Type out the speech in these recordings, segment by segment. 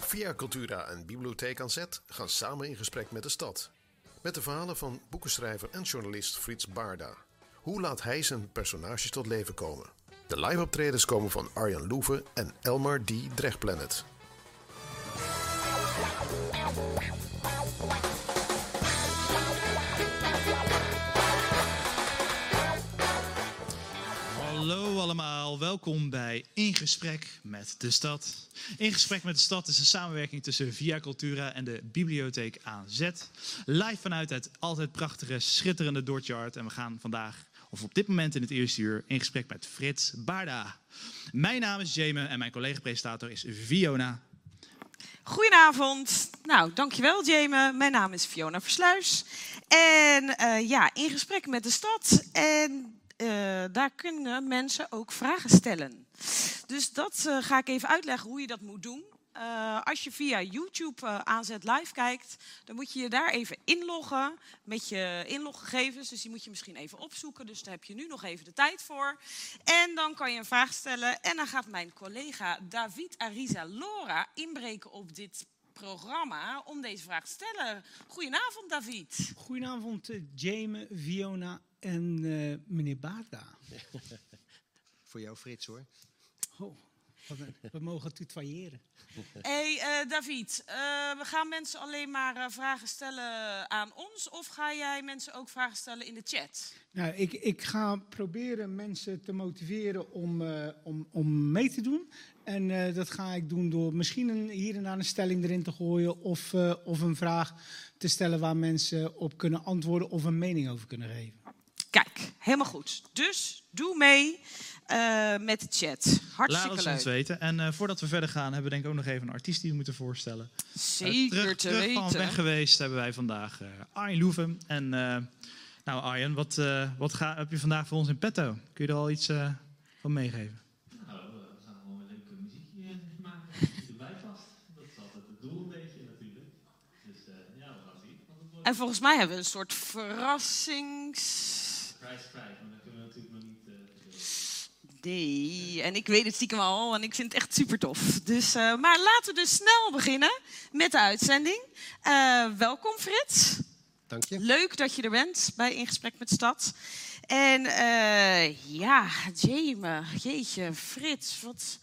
Via Cultura en Bibliotheek aan Zet gaan samen in gesprek met de stad. Met de verhalen van boekenschrijver en journalist Frits Barda. Hoe laat hij zijn personages tot leven komen? De live optredens komen van Arjan Loeven en Elmar D. Drechtplanet. Hallo allemaal, welkom bij In Gesprek met de Stad. In Gesprek met de Stad is een samenwerking tussen Via Cultura en de Bibliotheek AZ. Live vanuit het altijd prachtige, schitterende Dortjard. En we gaan vandaag, of op dit moment in het eerste uur, in gesprek met Frits Baarda. Mijn naam is Jame en mijn collega-presentator is Fiona. Goedenavond. Nou, dankjewel Jame. Mijn naam is Fiona Versluis. En eh, ja, in gesprek met de stad. En uh, daar kunnen mensen ook vragen stellen. Dus dat uh, ga ik even uitleggen hoe je dat moet doen. Uh, als je via YouTube aanzet live kijkt, dan moet je je daar even inloggen met je inloggegevens. Dus die moet je misschien even opzoeken. Dus daar heb je nu nog even de tijd voor. En dan kan je een vraag stellen. En dan gaat mijn collega David Ariza Lora inbreken op dit programma om deze vraag te stellen. Goedenavond, David. Goedenavond, Jamie, Fiona en uh, meneer Baarda. Voor jou, Frits, hoor. Oh, we mogen tutoyeren. hey, uh, David, uh, we gaan mensen alleen maar vragen stellen aan ons, of ga jij mensen ook vragen stellen in de chat? Nou, ik, ik ga proberen mensen te motiveren om, om, om mee te doen. En dat ga ik doen door misschien een, hier en daar een stelling erin te gooien, of, of een vraag te stellen waar mensen op kunnen antwoorden of een mening over kunnen geven. Kijk, helemaal goed. Dus doe mee uh, met de chat. Hartstikke Laat leuk. ons weten. En uh, voordat we verder gaan, hebben we denk ik ook nog even een artiest die we moeten voorstellen. Zeker uh, terug, te terug weten. van weg geweest hebben wij vandaag Arjen Loeven. En nou Arjen, wat, wat ga, heb je vandaag voor ons in petto? Kun je er al iets van meegeven? Nou, we gaan gewoon een leuke muziekje maken die erbij past. Dat is altijd het doel een beetje natuurlijk. Dus ja, we gaan zien. En volgens mij hebben we een soort verrassings... Prijs, maar dat kunnen we natuurlijk nog niet. Uh, nee, en ik weet het stiekem al en ik vind het echt super tof. Dus, uh, maar laten we dus snel beginnen met de uitzending. Uh, welkom Frits. Dank je. Leuk dat je er bent bij In Gesprek met Stad. En ja, Jame, jeetje, Frits, wat...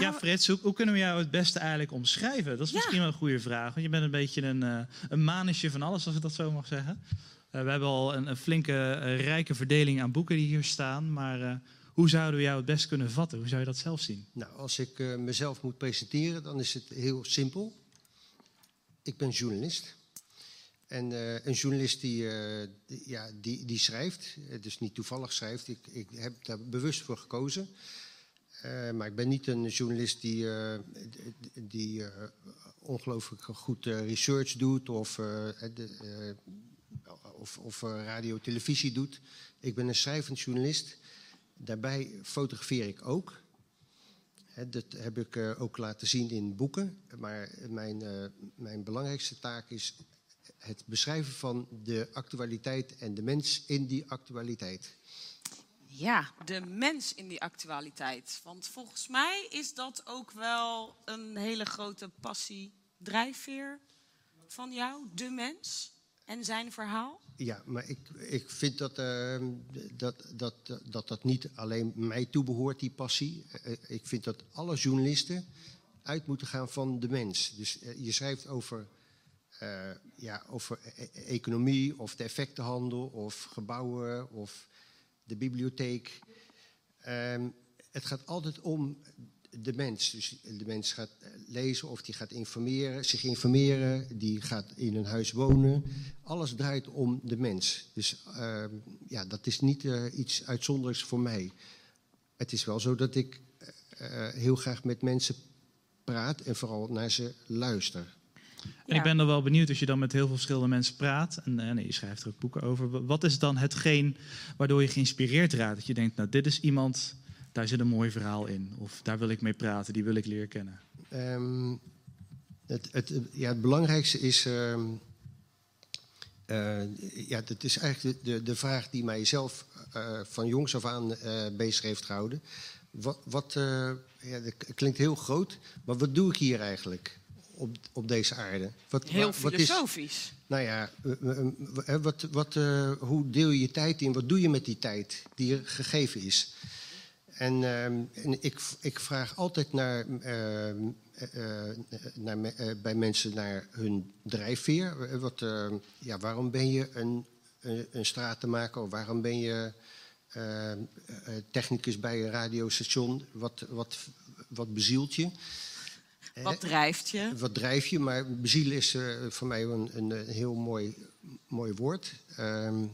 Ja, Frits, hoe, hoe, kunnen we jou het beste eigenlijk omschrijven? Dat is Ja. misschien wel een goede vraag. Want je bent een beetje een, uh, een manusje van alles, als ik dat zo mag zeggen. Uh, we hebben al een, een flinke, uh, rijke verdeling aan boeken die hier staan. Maar hoe zouden we jou het best kunnen vatten? Hoe zou je dat zelf zien? Nou, als ik mezelf moet presenteren, dan is het heel simpel. Ik ben journalist. En een journalist die, die, ja, die, die schrijft, dus niet toevallig schrijft. Ik, ik heb daar bewust voor gekozen. Uh, maar ik ben niet een journalist die, uh, die uh, ongelooflijk goed research doet of, de, of, of radio televisie doet. Ik ben een schrijvend journalist. Daarbij fotografeer ik ook. Dat heb ik ook laten zien in boeken. Maar mijn, mijn belangrijkste taak is het beschrijven van de actualiteit en de mens in die actualiteit. Ja, de mens in die actualiteit. Want volgens mij is dat ook wel een hele grote passie, drijfveer van jou, de mens en zijn verhaal. Ja, maar ik, ik vind dat, uh, dat, dat, dat dat niet alleen mij toebehoort, die passie. Uh, ik vind dat alle journalisten uit moeten gaan van de mens. Dus uh, je schrijft over, ja, over e economie of de effectenhandel of gebouwen of de bibliotheek. Um, het gaat altijd om de mens. Dus de mens gaat lezen of die gaat informeren, zich informeren, die gaat in een huis wonen. Alles draait om de mens. Dus uh, ja, dat is niet uh, iets uitzonderlijks voor mij. Het is wel zo dat ik uh, heel graag met mensen praat en vooral naar ze luister. En ik ben er wel benieuwd als je dan met heel veel verschillende mensen praat. En, en je schrijft er ook boeken over. Wat is dan hetgeen waardoor je geïnspireerd raakt? Dat je denkt, nou dit is iemand, daar zit een mooi verhaal in. Of daar wil ik mee praten, die wil ik leren kennen. Um, het, het, ja, het belangrijkste is um, Eh, ja, dat is eigenlijk de, de, de vraag die mij zelf eh, van jongs af aan eh, bezig heeft gehouden. Wat, wat eh, ja, dat klinkt heel groot, maar wat doe ik hier eigenlijk op, op deze aarde? Wat, Heel wa- wat is, filosofisch. nou ja, wat, wat, eh, hoe deel je je tijd in? Wat doe je met die tijd die je gegeven is? En, ehm, en ik, ik vraag altijd naar, ehm, eh, eh, naar, me- bij mensen naar hun drijfveer. Wat, ehm, ja, waarom ben je een, een, een stratenmaker? Of waarom ben je technicus bij een radiostation? Wat, wat, wat bezielt je? Wat drijft je? Wat drijf je? Maar bezielen is eh, voor mij een, een, een heel mooi, mooi woord. Ehm,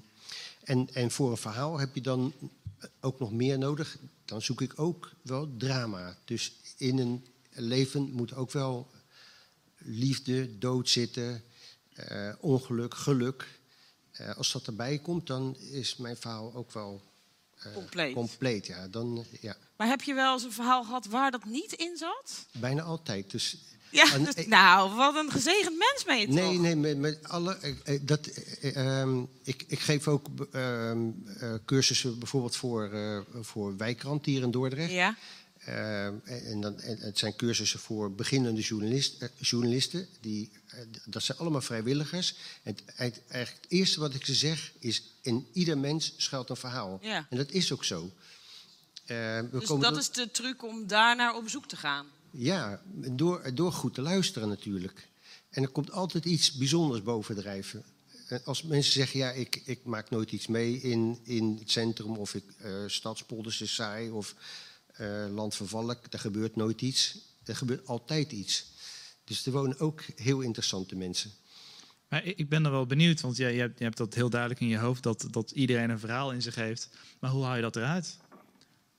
en, en voor een verhaal heb je dan ook nog meer nodig. Dan zoek ik ook wel drama. Dus in een leven moet ook wel liefde, dood zitten, eh, ongeluk, geluk. Eh, als dat erbij komt, dan is mijn verhaal ook wel eh, Compleet. compleet ja. Dan, eh, ja, Maar heb je wel eens een verhaal gehad waar dat niet in zat? bijna altijd. Dus Ja, En, dus- eh, nou, wat een gezegend mens ben je toch? Nee, nee, met, met alle. eh, eh, dat, eh, ehm, ik, ik geef ook ehm, eh, cursussen bijvoorbeeld voor, eh, voor wijkrant hier in Dordrecht. Ja, Ehm, en, dan, en het zijn cursussen voor beginnende journalist, eh, journalisten. Die, eh, dat zijn allemaal vrijwilligers. En het, eigenlijk het eerste wat ik ze zeg is: in ieder mens schuilt een verhaal. Ja. En dat is ook zo. Eh, we dus dat is de truc om daarnaar op zoek te gaan. ja, door, door goed te luisteren natuurlijk. En er komt altijd iets bijzonders bovendrijven. En Als mensen zeggen, ja, ik, ik maak nooit iets mee in, in het centrum... of ik, eh stadspolders is saai of eh land van Valk, er gebeurt nooit iets. Er gebeurt altijd iets. Dus er wonen ook heel interessante mensen. Maar ik ben er wel benieuwd, want jij, je, hebt, je hebt dat heel duidelijk in je hoofd dat, dat iedereen een verhaal in zich heeft. Maar hoe haal je dat eruit?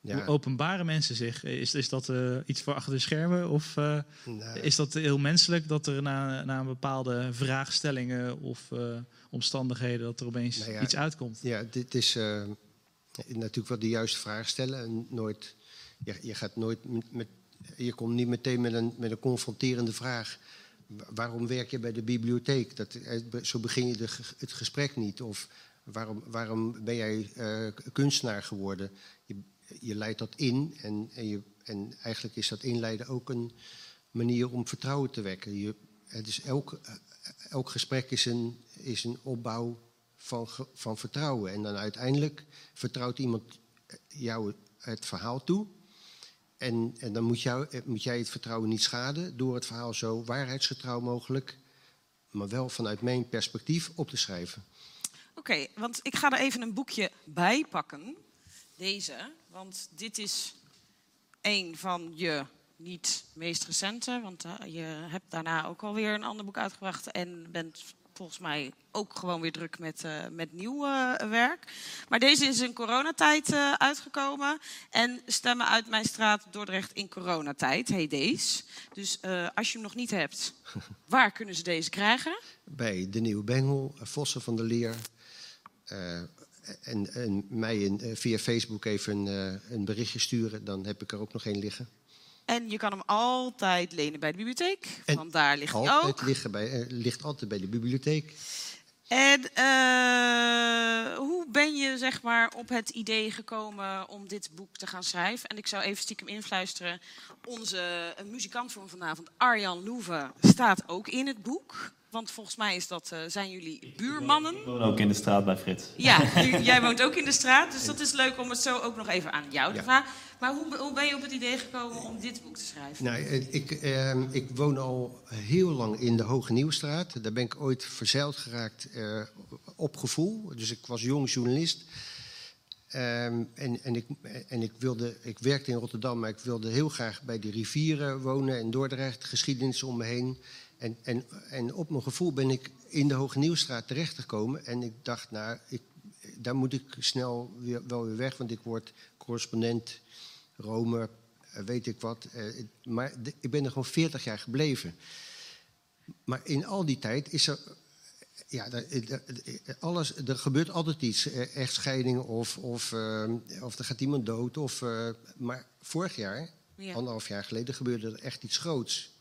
Hoe Ja, openbaren mensen zich? Is, is dat eh, iets voor achter de schermen? Of eh, nou, is dat heel menselijk dat er na, na een bepaalde vraagstellingen of eh, omstandigheden dat er opeens Nou ja, iets uitkomt? Ja, dit is eh, natuurlijk wel de juiste vraag stellen. En nooit, je, gaat nooit met, je komt niet meteen met een, met een confronterende vraag. Wa- Waarom werk je bij de bibliotheek? Dat, eh, zo begin je de, het gesprek niet. Of waarom, waarom ben jij eh, kunstenaar geworden? Je, je leidt dat in en, en, je, en eigenlijk is dat inleiden ook een manier om vertrouwen te wekken. Je, het is elk, eh, elk gesprek is een, is een opbouw van, van vertrouwen. En dan uiteindelijk vertrouwt iemand jou het verhaal toe. En, en dan moet, jou, eh, moet jij het vertrouwen niet schaden door het verhaal zo waarheidsgetrouw mogelijk, maar wel vanuit mijn perspectief op te schrijven. Oké, want ik ga er even een boekje bij pakken. Deze, want dit is een van je niet meest recente. Want eh, je hebt daarna ook alweer een ander boek uitgebracht. En bent volgens mij ook gewoon weer druk met, eh, met nieuw eh, werk. Maar deze is in coronatijd eh, uitgekomen. En Stemmen uit mijn straat Dordrecht in coronatijd heet deze. Dus als je hem nog niet hebt, waar kunnen ze deze krijgen? Bij de Nieuwe Bengel, Vossen van der Leer. en, en mij in, via Facebook even een, een berichtje sturen, dan heb ik er ook nog één liggen. En je kan hem altijd lenen bij de bibliotheek. En want daar ligt hij Altijd ook. liggen bij, eh, ligt altijd bij de bibliotheek. En eh, hoe ben je zeg maar, op het idee gekomen om dit boek te gaan schrijven? En ik zou even stiekem influisteren. Onze eh, muzikant van vanavond, Arjan Loeven, staat ook in het boek. Want volgens mij is dat, eh, zijn jullie buurmannen. Ik woon ook in de straat bij Frits. Ja, jij woont ook in de straat. Dus dat is leuk om het zo ook nog even aan jou te Ja. vragen. Maar hoe, hoe ben je op het idee gekomen om dit boek te schrijven? Nou, eh, ik, eh, ik woon al heel lang in de Hoge Nieuwstraat. Daar ben ik ooit verzeild geraakt eh, op gevoel. Dus ik was jong journalist. Ehm, en, en, ik, en ik, wilde, ik werkte in Rotterdam, maar ik wilde heel graag bij de rivieren wonen in Dordrecht, geschiedenis om me heen. En, en, en op mijn gevoel ben ik in de Hoge Nieuwstraat terechtgekomen. En ik dacht, nou, ik, daar moet ik snel weer, wel weer weg, want ik word correspondent Rome, eh, weet ik wat. Eh, maar ik ben er gewoon 40 jaar gebleven. Maar in al die tijd is er. Ja, er- er- alles, er gebeurt altijd iets. eh, Echtscheiding of, of, eh, of er gaat iemand dood. Of, eh, maar vorig jaar, Ja. anderhalf jaar geleden, gebeurde er echt iets groots.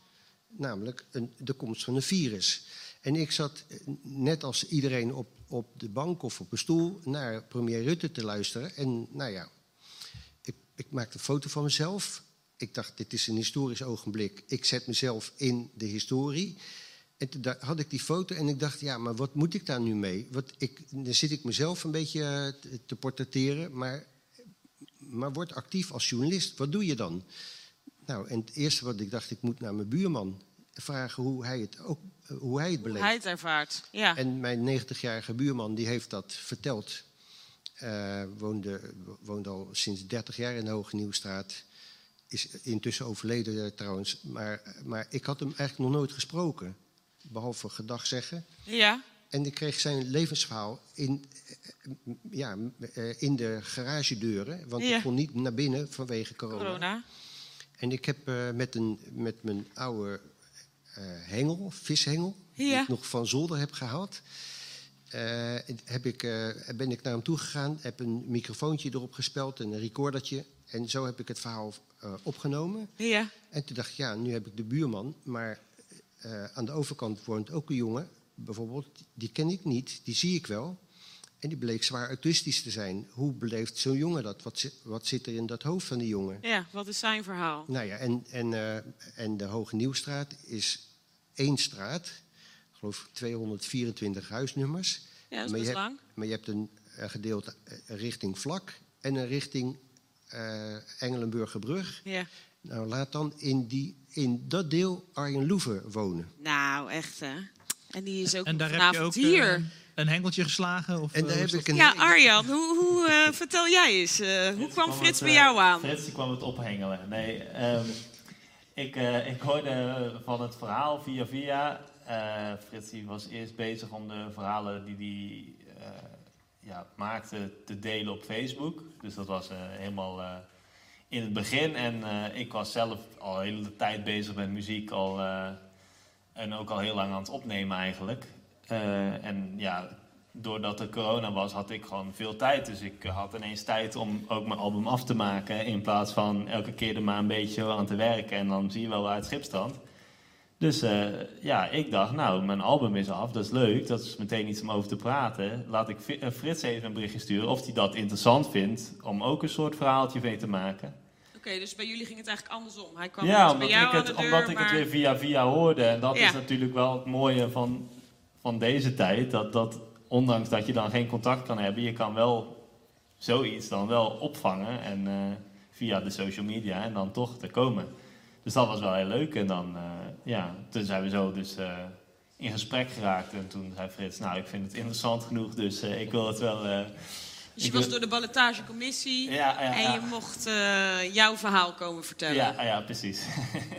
Namelijk een, de komst van een virus. En ik zat eh, net als iedereen op, op de bank of op een stoel naar premier Rutte te luisteren. En nou ja, ik, ik maakte een foto van mezelf. Ik dacht, dit is een historisch ogenblik. Ik zet mezelf in de historie. En toen had ik die foto en ik dacht, ja, maar wat moet ik daar nu mee? Wat ik, dan zit ik mezelf een beetje eh, te portretteren, maar, maar word actief als journalist. Wat doe je dan? Nou, en het eerste wat ik dacht, ik moet naar mijn buurman vragen hoe hij het, ook, eh, hoe hij het Hoe beleeft. hij het ervaart. Ja. En mijn 90-jarige buurman die heeft dat verteld. Eh, woonde, woonde al sinds 30 jaar in de Hoge Nieuwstraat. Is intussen overleden eh, trouwens. Maar, maar ik had hem eigenlijk nog nooit gesproken. Behalve gedag zeggen. ja. En ik kreeg zijn levensverhaal in, ja, in de garagedeuren. Want Ja. ik kon niet naar binnen vanwege corona. Corona. En ik heb eh, met, een, met mijn oude eh, hengel, vishengel, die ik nog van zolder heb gehaald, eh, heb ik, ben ik naar hem toe gegaan, heb een microfoontje erop gespeld en een recordertje. En zo heb ik het verhaal opgenomen. Ja. En toen dacht ik, ja, nu heb ik de buurman, maar aan de overkant woont ook een jongen, bijvoorbeeld, die ken ik niet, die zie ik wel. En die bleek zwaar autistisch te zijn. Hoe beleeft zo'n jongen dat? Wat, zit- wat zit er in dat hoofd van die jongen? Ja, wat is zijn verhaal? Nou ja, en, en, eh, en de Hoge Nieuwstraat is één straat. Ik geloof 224 huisnummers. Ja, dat is maar, je best hebt, lang. maar je hebt een gedeelte eh, richting Vlak en een richting eh Engelenburgerbrug. Ja. Nou, laat dan in, die, in dat deel Arjen Loever wonen. Nou, echt hè. En die is ook En daar heb je ook hier. Een hengeltje geslagen? Of, En eh, daar hoe heb is dat? ik een Ja, Arjan, hoe, hoe eh, vertel jij eens? eh, hoe kwam het, Frits bij jou aan? Frits die kwam het ophengelen. Nee, ehm, ik, eh, ik hoorde van het verhaal via via. Eh, Frits die was eerst bezig om de verhalen die hij eh, ja, maakte te delen op Facebook. Dus dat was eh, helemaal eh, in het begin. En eh, ik was zelf al de hele tijd bezig met muziek. Al, eh, en ook al heel lang aan het opnemen eigenlijk. Eh, en ja, doordat er corona was, had ik gewoon veel tijd. Dus ik had ineens tijd om ook mijn album af te maken. In plaats van elke keer er maar een beetje aan te werken. En dan zie je wel waar het schip staat. Dus eh, ja, ik dacht, nou, mijn album is af. Dat is leuk. Dat is meteen iets om over te praten. Laat ik eh, Frits even een berichtje sturen of hij dat interessant vindt. Om ook een soort verhaaltje mee te maken. Oké, dus bij jullie ging het eigenlijk andersom. Hij kwam Ja, omdat bij jou ik, aan het, de deur, omdat ik het weer via via hoorde. En dat Ja. is natuurlijk wel het mooie van, van deze tijd. Dat, dat ondanks dat je dan geen contact kan hebben, je kan wel zoiets dan wel opvangen. En eh, via de social media en dan toch te komen. Dus dat was wel heel leuk. En dan, eh, ja, toen zijn we zo dus eh, in gesprek geraakt. En toen zei Frits, nou, ik vind het interessant genoeg, dus ik wil het wel... Dus je ik was door de ballotagecommissie Ja, ja, en je mocht eh, jouw verhaal komen vertellen. Ja, ja, precies.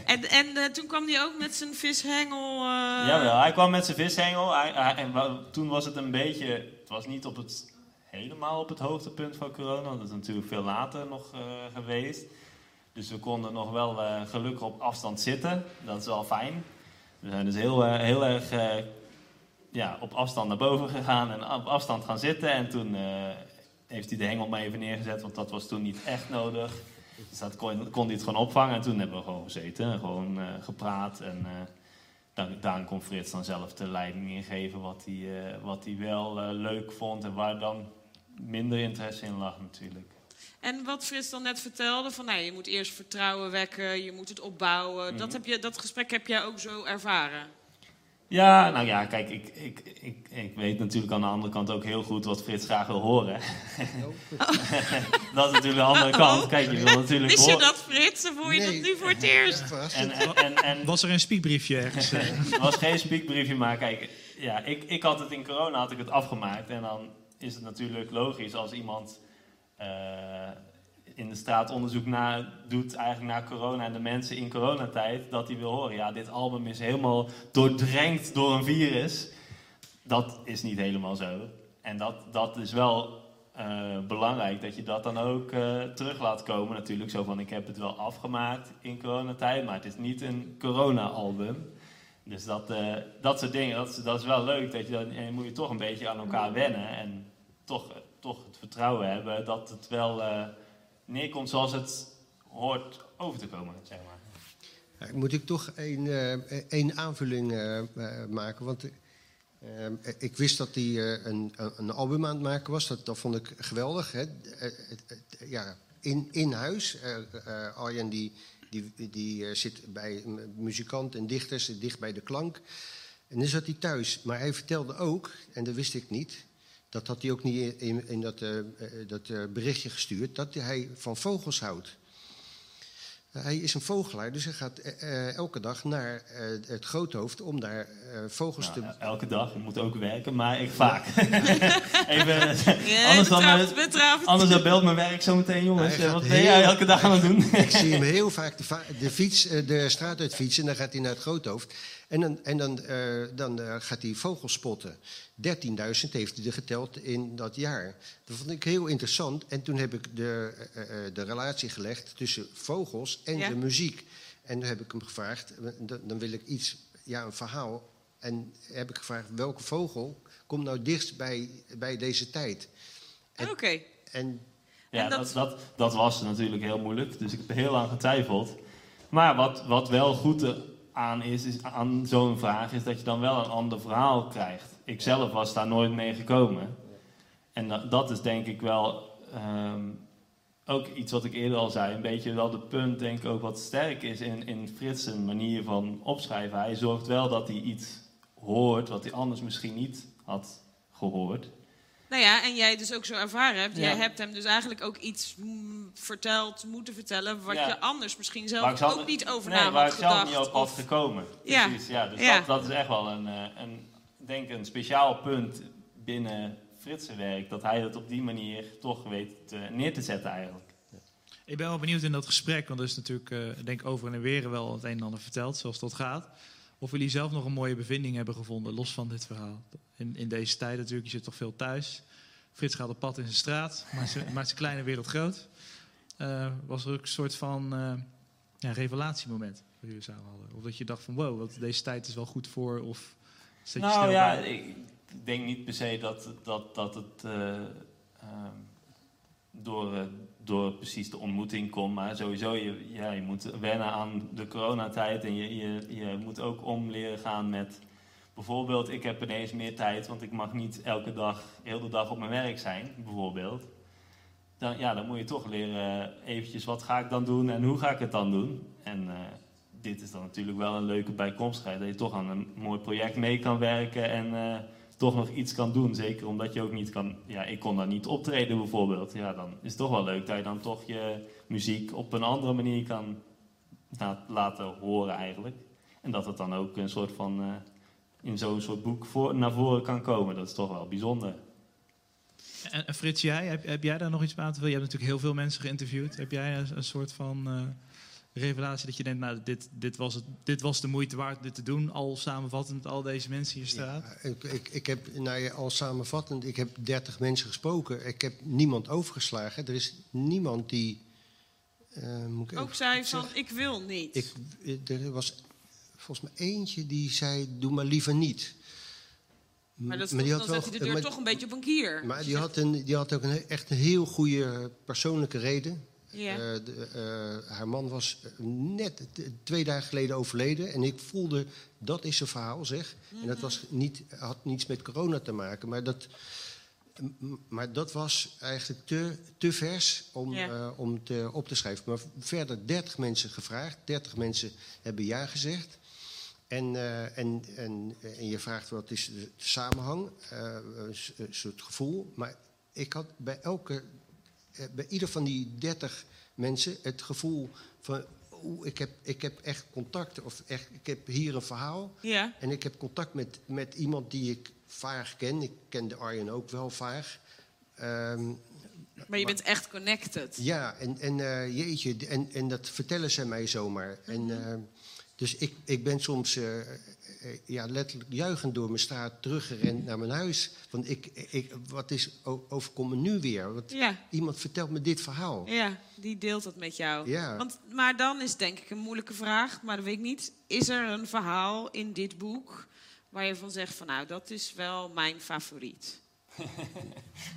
En, en eh, toen kwam hij ook met zijn vishengel. eh, Jawel, hij kwam met zijn vishengel. Hij, toen was het een beetje... Het was niet op het, helemaal op het hoogtepunt van corona. Dat is natuurlijk veel later nog geweest. Dus we konden nog wel gelukkig op afstand zitten. Dat is wel fijn. We zijn dus heel, heel erg ja, op afstand naar boven gegaan en op afstand gaan zitten. En toen heeft hij de hengel maar even neergezet, want dat was toen niet echt nodig. Dus dat kon, kon hij het gewoon opvangen. En toen hebben we gewoon gezeten en gewoon eh, gepraat. En eh, dan, daarin kon Frits dan zelf de leiding ingeven wat hij, eh, wat hij wel leuk vond en waar dan minder interesse in lag natuurlijk. En wat Frits dan net vertelde, van nou, je moet eerst vertrouwen wekken, je moet het opbouwen. dat, Mhm. heb je, dat gesprek heb jij ook zo ervaren. Ja, nou ja, kijk, ik, ik, ik, ik weet natuurlijk aan de andere kant ook heel goed wat Frits graag wil horen. dat is natuurlijk de andere kant. Kijk, je wil natuurlijk Wist je dat, Frits? Of hoor je Nee. dat nu voor het eerst? En, en, en, en Was er een spiekbriefje ergens? eh? het was geen speakbriefje, maar kijk, ja, ik, ik had het in corona had ik het afgemaakt. En dan is het natuurlijk logisch als iemand eh, in de straat onderzoek na, doet eigenlijk naar corona en de mensen in coronatijd, dat hij wil horen, ja, dit album is helemaal doordrenkt door een virus. Dat is niet helemaal zo. En dat, dat is wel eh, belangrijk, dat je dat dan ook eh, terug laat komen natuurlijk. Zo van, ik heb het wel afgemaakt in coronatijd, maar het is niet een corona-album. Dus dat, eh, dat soort dingen, dat, is- dat is wel leuk. Dat je dan, en moet je toch een beetje aan elkaar wennen. En toch, toch het vertrouwen hebben dat het wel neerkomt zoals het hoort over te komen, zeg maar. Moet ik toch een, eh, een aanvulling eh, eh, maken? Want ik wist dat hij een, een, album aan het maken was. Dat, dat vond ik geweldig. Hè. Ja, in, in huis. Arjen die, die, die zit bij m- muzikanten en dichters, dicht bij de klank. En dan zat hij thuis. Maar hij vertelde ook, en dat wist ik niet... dat had hij ook niet in, in, dat, eh, eh, dat eh, berichtje gestuurd... dat hij van vogels houdt. Hij is een vogelaar, dus hij gaat elke dag naar eh, het groothoofd om daar eh, vogels Nou, te... elke dag, ik moet ook werken, maar ik vaak. Even, Ja, anders dan, betrapt, betrapt. anders dan belt mijn werk zo meteen, jongens. Hij gaat Wat ben jij elke dag aan het doen? Ik zie hem heel vaak de, va- de, fiets, de straat uit fietsen en dan gaat hij naar het groothoofd. En dan, en dan, eh, dan eh, gaat hij vogels spotten. 13.000 heeft hij er geteld in dat jaar. Dat vond ik heel interessant. En toen heb ik de, eh, eh, de relatie gelegd tussen vogels en Ja. de muziek. En dan heb ik hem gevraagd, dan, dan wil ik iets, ja, een verhaal. En heb ik gevraagd, welke vogel komt nou dichtst bij, bij deze tijd? Oké. En Ja, En dat... dat- Dat, dat, was natuurlijk heel moeilijk. Dus ik heb er heel lang getwijfeld. Maar wat, wat wel goed aan is, is aan zo'n vraag, is dat je dan wel een ander verhaal krijgt. Ik zelf was daar nooit mee gekomen. En dat, dat is denk ik wel ehm, ook iets wat ik eerder al zei. Een beetje wel de punt, denk ik, ook wat sterk is in, in Frits' manier van opschrijven. Hij zorgt wel dat hij iets hoort wat hij anders misschien niet had gehoord. Nou ja, en jij dus ook zo ervaren hebt. Ja. Jij hebt hem dus eigenlijk ook iets verteld, moeten vertellen... wat Ja. je anders misschien zelf ook niet over nee, na waar ik zelf niet op had of- gekomen. Ja. Precies, ja. Dus Ja. Dat, dat is echt wel een, eh, een, denk een speciaal punt binnen Fritse werk. Dat hij dat op die manier toch weet te- neer te zetten eigenlijk. Ik ben wel benieuwd in dat gesprek, want er is natuurlijk, eh, denk ik, over en weer wel het een en ander verteld, zoals dat gaat. Of jullie zelf nog een mooie bevinding hebben gevonden, los van dit verhaal. In, in deze tijd natuurlijk, je zit toch veel thuis. Frits gaat op pad in zijn straat, maakt zijn, maakt zijn kleine wereld groot. Eh, was er ook een soort van eh, ja, revelatiemoment waar jullie samen hadden? Of dat je dacht van, wow, wat, deze tijd is wel goed voor, of zit je Nou snel ja, bij? ik denk niet per se dat, dat, dat het eh, ehm, door, door precies de ontmoeting komt. Maar sowieso, je, ja, je moet wennen aan de coronatijd. En je, je, je moet ook om leren gaan met... Bijvoorbeeld, ik heb ineens meer tijd, want ik mag niet elke dag, heel de dag op mijn werk zijn, bijvoorbeeld. Dan, ja, dan moet je toch leren eventjes, wat ga ik dan doen en hoe ga ik het dan doen? En eh, dit is dan natuurlijk wel een leuke bijkomstigheid. Dat je toch aan een mooi project mee kan werken en eh, toch nog iets kan doen. Zeker omdat je ook niet kan... Ja, ik kon dan niet optreden bijvoorbeeld. Ja, dan is het toch wel leuk dat je dan toch je muziek op een andere manier kan laten horen eigenlijk. En dat het dan ook een soort van... eh, in zo'n soort boek voor, naar voren kan komen. Dat is toch wel bijzonder. En, Frits, jij, heb, heb jij daar nog iets aan te vullen? Je hebt natuurlijk heel veel mensen geïnterviewd. Heb jij een, een soort van eh, revelatie dat je denkt, nou, dit, dit, was het, dit was de moeite waard dit te doen, al samenvattend met al deze mensen hier straat? Ja, ik, ik, ik heb, nou ja, al samenvattend, ik heb 30 mensen gesproken. Ik heb niemand overgeslagen. Er is niemand die. eh, moet ik Ook zei van, ik wil niet. Ik, er was volgens mij eentje die zei: Doe maar liever niet. maar dat, die dan had zet wel- hij de deur maar- toch een beetje op een kier. Maar die had, een, die had ook een, echt een heel goede persoonlijke reden. Ja. Eh, de, eh, haar man was eh, net twee dagen geleden overleden. En ik voelde, dat is een verhaal zeg. En dat was niet, had niets met corona te maken. Maar dat, maar dat was eigenlijk te, te vers om, Ja. eh, om te, op te schrijven. Maar verder 30 mensen gevraagd. 30 mensen hebben ja gezegd. En, en, en, en je vraagt wat is de samenhang, een soort gevoel. Maar ik had bij elke, bij ieder van die 30 mensen het gevoel van, oeh, ik heb, ik heb echt contact, of echt, ik heb hier een verhaal. ja. En ik heb contact met, met iemand die ik vaag ken. Ik kende Arjen ook wel vaag. Ehm, Maar je bent echt connected. ja, en, en eh, jeetje, en, en dat vertellen ze mij zomaar. En, eh, dus ik, ik ben soms eh, eh, ja, letterlijk juichend door mijn straat teruggerend naar mijn huis. Want ik, ik, wat is, o- overkomt me nu weer? Want Ja. iemand vertelt me dit verhaal. Ja, die deelt het met jou. Ja. Want, maar dan is denk ik een moeilijke vraag, maar dat weet ik niet. Is er een verhaal in dit boek waar je van zegt van nou, dat is wel mijn favoriet?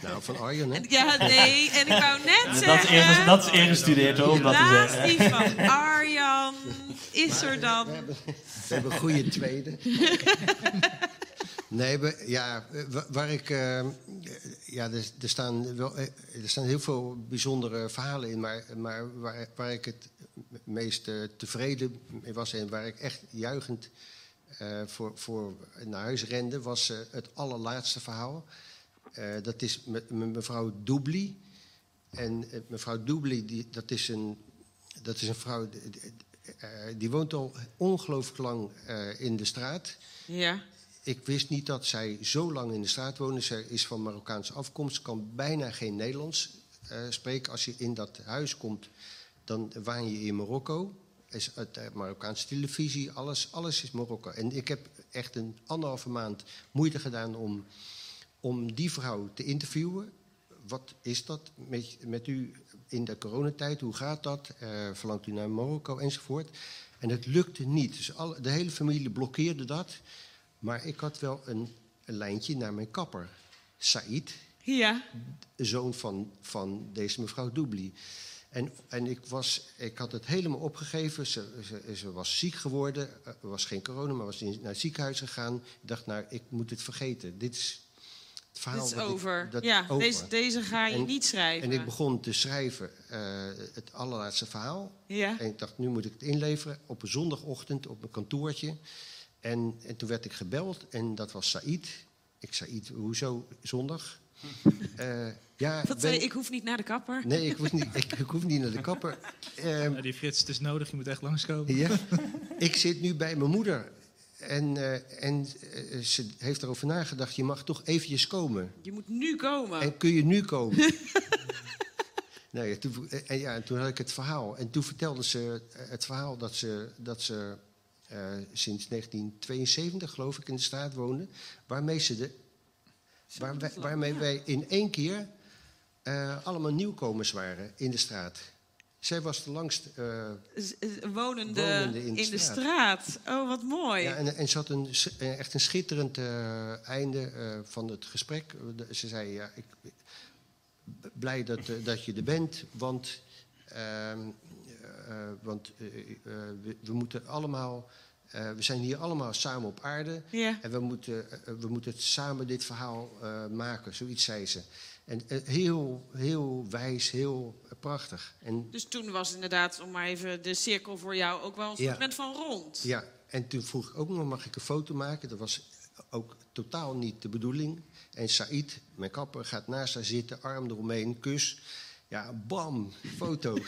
Nou, van Arjen, hè? En, ja, nee, en ik wou net Dat is, zeggen... dat is ingestudeerd hoor, om dat te Naast zeggen. die van Arjan is er dan... We hebben een goede tweede. Nee, we- ja, wa- waar ik. eh, ja, er, er, staan wel, eh, er staan heel veel bijzondere verhalen in. Maar, maar waar, waar ik het meest eh, tevreden mee was en waar ik echt juichend eh, voor, voor naar huis rende, was het allerlaatste verhaal. Eh, dat is met, mevrouw Doubly. En eh, mevrouw Doubly, die, dat, is een, dat is een vrouw. die- die- eh, die woont al ongelooflijk lang in de straat. Ja. Ik wist niet dat zij zo lang in de straat woonde. Zij is van Marokkaanse afkomst, kan bijna geen Nederlands spreken. Als je in dat huis komt, dan waan je in Marokko. Is eh, Marokkaanse televisie, alles, alles is Marokko. En ik heb echt een anderhalve maand moeite gedaan om, om die vrouw te interviewen. Wat is dat met, met u in de coronatijd? Hoe gaat dat? Eh, verlangt u naar Marokko enzovoort? En het lukte niet. Dus alle, de hele familie blokkeerde dat. Maar ik had wel een, een lijntje naar mijn kapper, Said, Ja. zoon van, van deze mevrouw Doubly. En, en ik, was, ik had het helemaal opgegeven. Ze, ze, ze was ziek geworden. Eh, Er was geen corona, maar was in, naar het ziekenhuis gegaan. Ik dacht, nou, ik moet het vergeten. Dit is het verhaal. Dit is ik- over. dat ja, over. Deze, deze ga je En- niet schrijven. En ik begon te schrijven eh, het allerlaatste verhaal. Ja. En ik dacht, nu moet ik het inleveren op een zondagochtend op mijn kantoortje. En, en toen werd ik gebeld en dat was Said. Ik zei, Said, hoezo zondag? Eh, ja, Wat ben- zei je? Ik hoef niet naar de kapper. Nee, ik, hoef niet, ik, ik hoef niet naar de kapper. Ehm, Nou, die Frits, het is nodig, je moet echt langskomen. ja, ik zit nu bij mijn moeder. En, eh, en eh, ze heeft erover nagedacht, je mag toch eventjes komen. Je moet nu komen. En kun je nu komen? nou ja, toen, en, ja, en toen had ik het verhaal. En toen vertelde ze eh, het verhaal dat ze, dat ze sinds 1972, geloof ik, in de straat woonde. Waarmee, ze de, waar waarmee wij in één keer allemaal nieuwkomers waren in de straat. Zij was de langst. eh, Wonende, Wonende in, in de straat. straat. Oh, wat mooi. Ja, en, en ze had een, eh, echt een schitterend eh, einde van het gesprek. Ze zei, ja, ik blij dat, dat je er bent, want, ehm, eh, want we, we moeten allemaal... eh, we zijn hier allemaal samen op aarde Ja. en we moeten, eh, we moeten samen dit verhaal eh, maken, zoiets zei ze. En heel, heel wijs, heel prachtig. En Dus toen was inderdaad, om maar even de cirkel voor jou, ook wel een soort Ja. van rond. Ja, en toen vroeg ik ook nog, mag ik een foto maken? Dat was ook totaal niet de bedoeling. En Said, mijn kapper, gaat naast haar zitten, arm eromheen, kus. Ja, bam, foto.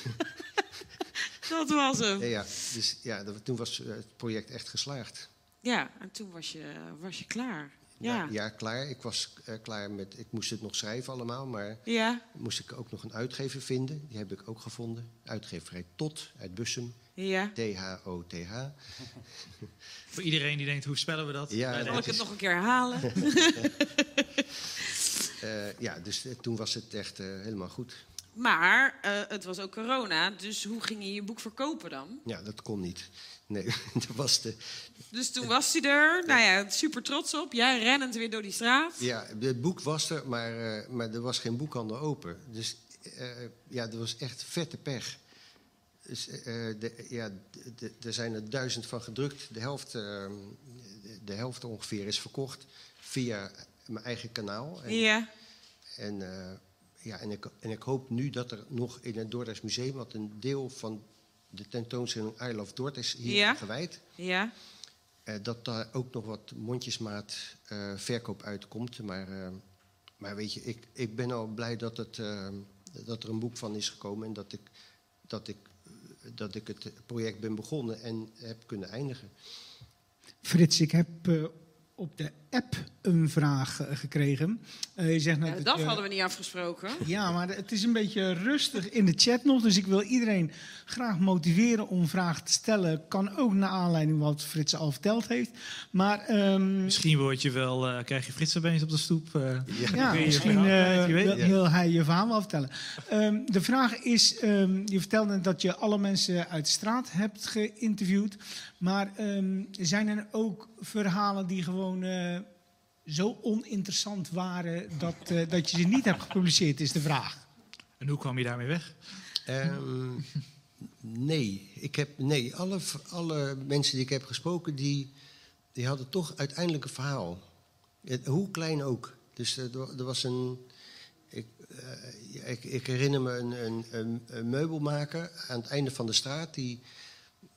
Dat was hem. ja, ja, dus ja, dat- toen was eh, het project echt geslaagd. Ja, en toen was je, was je klaar. Ja, Ja. ja klaar. Ik was eh, klaar met, ik moest het nog schrijven allemaal, maar Ja. moest ik ook nog een uitgever vinden. Die heb ik ook gevonden. Uitgeverij Tot uit Bussum, Ja. T-H-O-T-H. Voor iedereen die denkt, hoe spellen we dat? Ja, Zal ik het nog een keer herhalen? Eh, ja, dus toen was het echt eh, helemaal goed. Maar eh, het was ook corona, dus hoe ging je je boek verkopen dan? Ja, dat kon niet. Nee, dat was de, Dus toen was hij er. Nou ja, super trots op. Jij rennend weer door die straat. Ja, het boek was er, maar, eh, maar er was geen boekhandel open. Dus eh, ja, er was echt vette pech. Dus, de, ja, er zijn er duizend van gedrukt. De helft, de, helft ongeveer is verkocht via mijn eigen kanaal. En, Ja. en, ja, en, ik, en ik hoop nu dat er nog in het Dordrechts Museum... wat een deel van de tentoonstelling I Love Dort is hier Ja. gewijd... Ja. Eh, dat daar ook nog wat mondjesmaat eh, verkoop uitkomt. Maar, eh, maar weet je, ik, ik ben al blij dat, het, dat er een boek van is gekomen. En dat ik, dat, ik, dat ik het project ben begonnen en heb kunnen eindigen. Frits, ik heb eh, op de app een vraag eh, gekregen. Eh, je zegt net Ja, dat hadden we niet afgesproken. Ja, maar het is een beetje rustig in de chat nog. Dus ik wil iedereen graag motiveren om vragen te stellen. Kan ook naar aanleiding wat Frits al verteld heeft. Maar ehm, Misschien word je wel, eh, krijg je Frits opeens op de stoep. eh. ja, je misschien eh, wil hij je verhaal wel vertellen. Ehm, de vraag is, ehm, je vertelde dat je alle mensen uit de straat hebt geïnterviewd. Maar ehm, zijn er ook verhalen die gewoon eh, zo oninteressant waren dat, eh, dat je ze niet hebt gepubliceerd, is de vraag. En hoe kwam je daarmee weg? Ehm, nee, ik heb, nee alle, alle mensen die ik heb gesproken, die, die hadden toch uiteindelijk een verhaal. Het- hoe klein ook. Dus eh, er, er was een. Ik, eh, ik, ik herinner me een, een, een, een meubelmaker aan het einde van de straat. Die,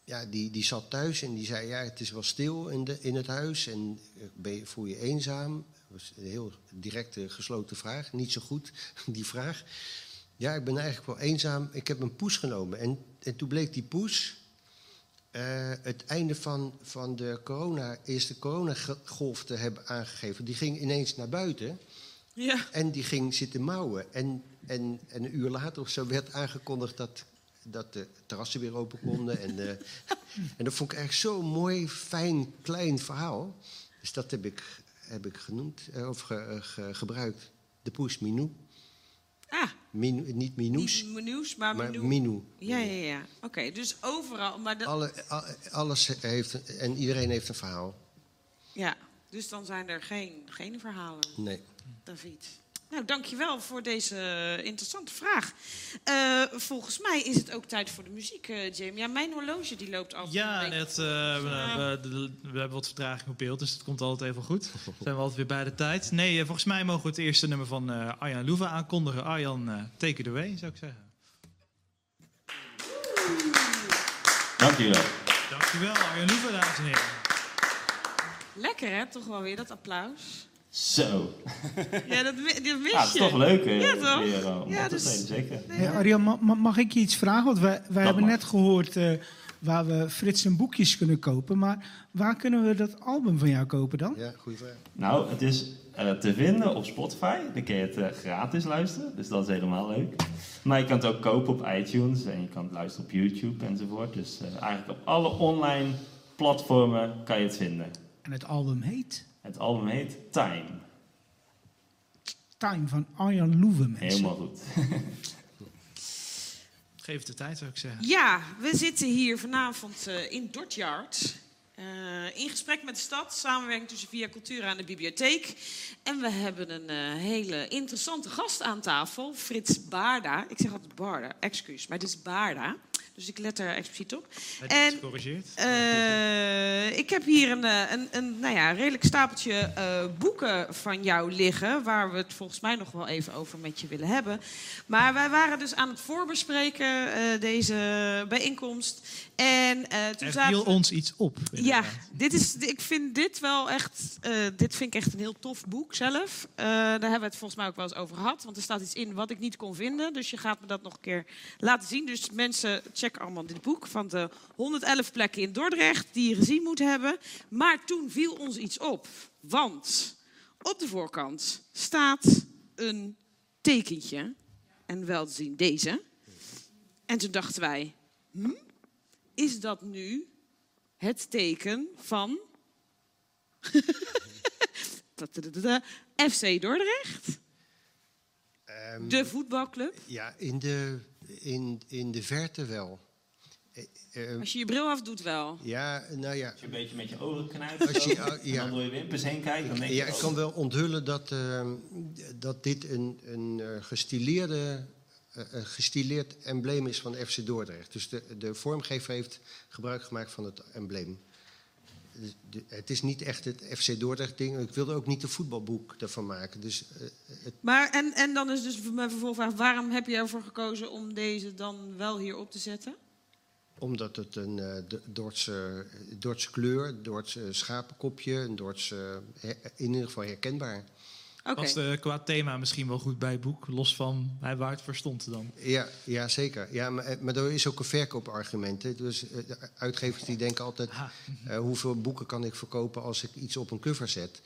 ja, die, die zat thuis en die zei: Ja, het is wel stil in, de, in het huis. En eh, ben je, voel je eenzaam? Dat was een heel directe, gesloten vraag. Niet zo goed, die vraag. Ja, ik ben eigenlijk wel eenzaam. Ik heb een poes genomen. En, en toen bleek die poes eh, het einde van, van de corona, eerste coronagolf te hebben aangegeven. Die ging ineens naar buiten Ja. en die ging zitten mouwen. En, en, en een uur later of zo werd aangekondigd dat, dat de terrassen weer open konden. En, eh, en dat vond ik echt zo'n mooi, fijn, klein verhaal. Dus dat heb ik, heb ik genoemd, eh, of ge- eh, ge- gebruikt. De poes Minou. Ah, Minou niet Minoes, niet Minoes, maar, maar Minou. Minou. Ja, ja, ja. Oké, dus overal. Maar dat, Alle, alles heeft, en iedereen heeft een verhaal. ja, dus dan zijn er geen, geen verhalen, Nee. David. Nou, dankjewel voor deze eh, interessante vraag. Eh, volgens mij is het ook tijd voor de muziek, eh Jamie. Ja, mijn horloge die loopt al. Ja, net, eh, we, we- we hebben wat vertraging op beeld, dus het komt altijd even goed. Zijn we altijd weer bij de tijd. Nee, volgens mij mogen we het eerste nummer van eh, Arjan Loeva aankondigen. Arjan, eh, take it away, zou ik zeggen. Dankjewel. Dankjewel, Arjan Loeva, dames en heren. Lekker hè, toch wel weer dat applaus. Zo. Ja, dat, dat mis Ja, is je. toch leuk Ja, toch? weer eh, Ja, dus- zeker. Hey, Arjan, ma- ma- mag ik je iets vragen? Want wij, wij hebben mag. net gehoord eh, waar we Frits en boekjes kunnen kopen. Maar waar kunnen we dat album van jou kopen dan? Ja, goede vraag. Nou, het is eh, te vinden op Spotify. Dan kun je het gratis luisteren. Dus dat is helemaal leuk. Maar je kan het ook kopen op iTunes. En je kan het luisteren op YouTube enzovoort. Dus eigenlijk op alle online platformen kan je het vinden. En het album heet Het album heet Time. Time van Arjan Loewe, mensen. Helemaal goed. Geef het de tijd, zou ik zeggen. Ja, we zitten hier vanavond eh, in Dortjard. eh, in gesprek met de stad, samenwerking tussen Via Cultura en de bibliotheek. En we hebben een eh, hele interessante gast aan tafel, Frits Baarda. Ik zeg altijd Baarda, excuus, maar het is Baarda. Dus ik let er expliciet op. Heb En- je het gecorrigeerd? Eh, ik heb hier een, eh, een, een nou ja, redelijk stapeltje eh, boeken van jou liggen. Waar we het volgens mij nog wel even over met je willen hebben. Maar wij waren dus aan het voorbespreken, deze bijeenkomst. En toen Er viel we- ons iets op. ja, dit is, ik vind dit wel echt, dit vind ik echt een heel tof boek zelf. Daar hebben we het volgens mij ook wel eens over gehad. Want er staat iets in wat ik niet kon vinden. Dus je gaat me dat nog een keer laten zien. Dus mensen, check allemaal dit boek van de 111 plekken in Dordrecht die je gezien moet hebben. Maar toen viel ons iets op. Want op de voorkant staat een tekentje. En wel te zien deze. En toen dachten wij, hm, is dat nu het teken van FC Dordrecht, Ehm, de voetbalclub. Ja, in de, in, in de verte wel. Eh, eh, Als je je bril afdoet wel. ja, nou ja. Als je een beetje met je ogen knijpt Als je- oh, en ja. dan door je wimpers heen kijkt, dan denk je... Ja, ik oh, kan wel onthullen dat, ehm, dat dit een, een eh, gestileerde, eh, gestileerd embleem is van FC Dordrecht. Dus de, de vormgever heeft gebruik gemaakt van het embleem. Dus de- het is niet echt het FC Dordrecht ding. Ik wilde ook niet een voetbalboek ervan maken. Dus eh, het, Maar, en, en dan is dus mijn vervolgvraag, waarom heb je ervoor gekozen om deze dan wel hier op te zetten? omdat het een eh, de- Dordtse, Dordtse kleur, een Dordtse schapenkopje, een Dordtse, eh, in ieder geval herkenbaar. Oké. Past eh, qua thema misschien wel goed bij het boek, los van hij waar het voor stond dan. Ja, ja zeker. Ja, maar, eh, maar er is ook een verkoopargument. Hè. Dus eh, de uitgevers die denken altijd... Ha. eh, hoeveel boeken kan ik verkopen als ik iets op een cover zet?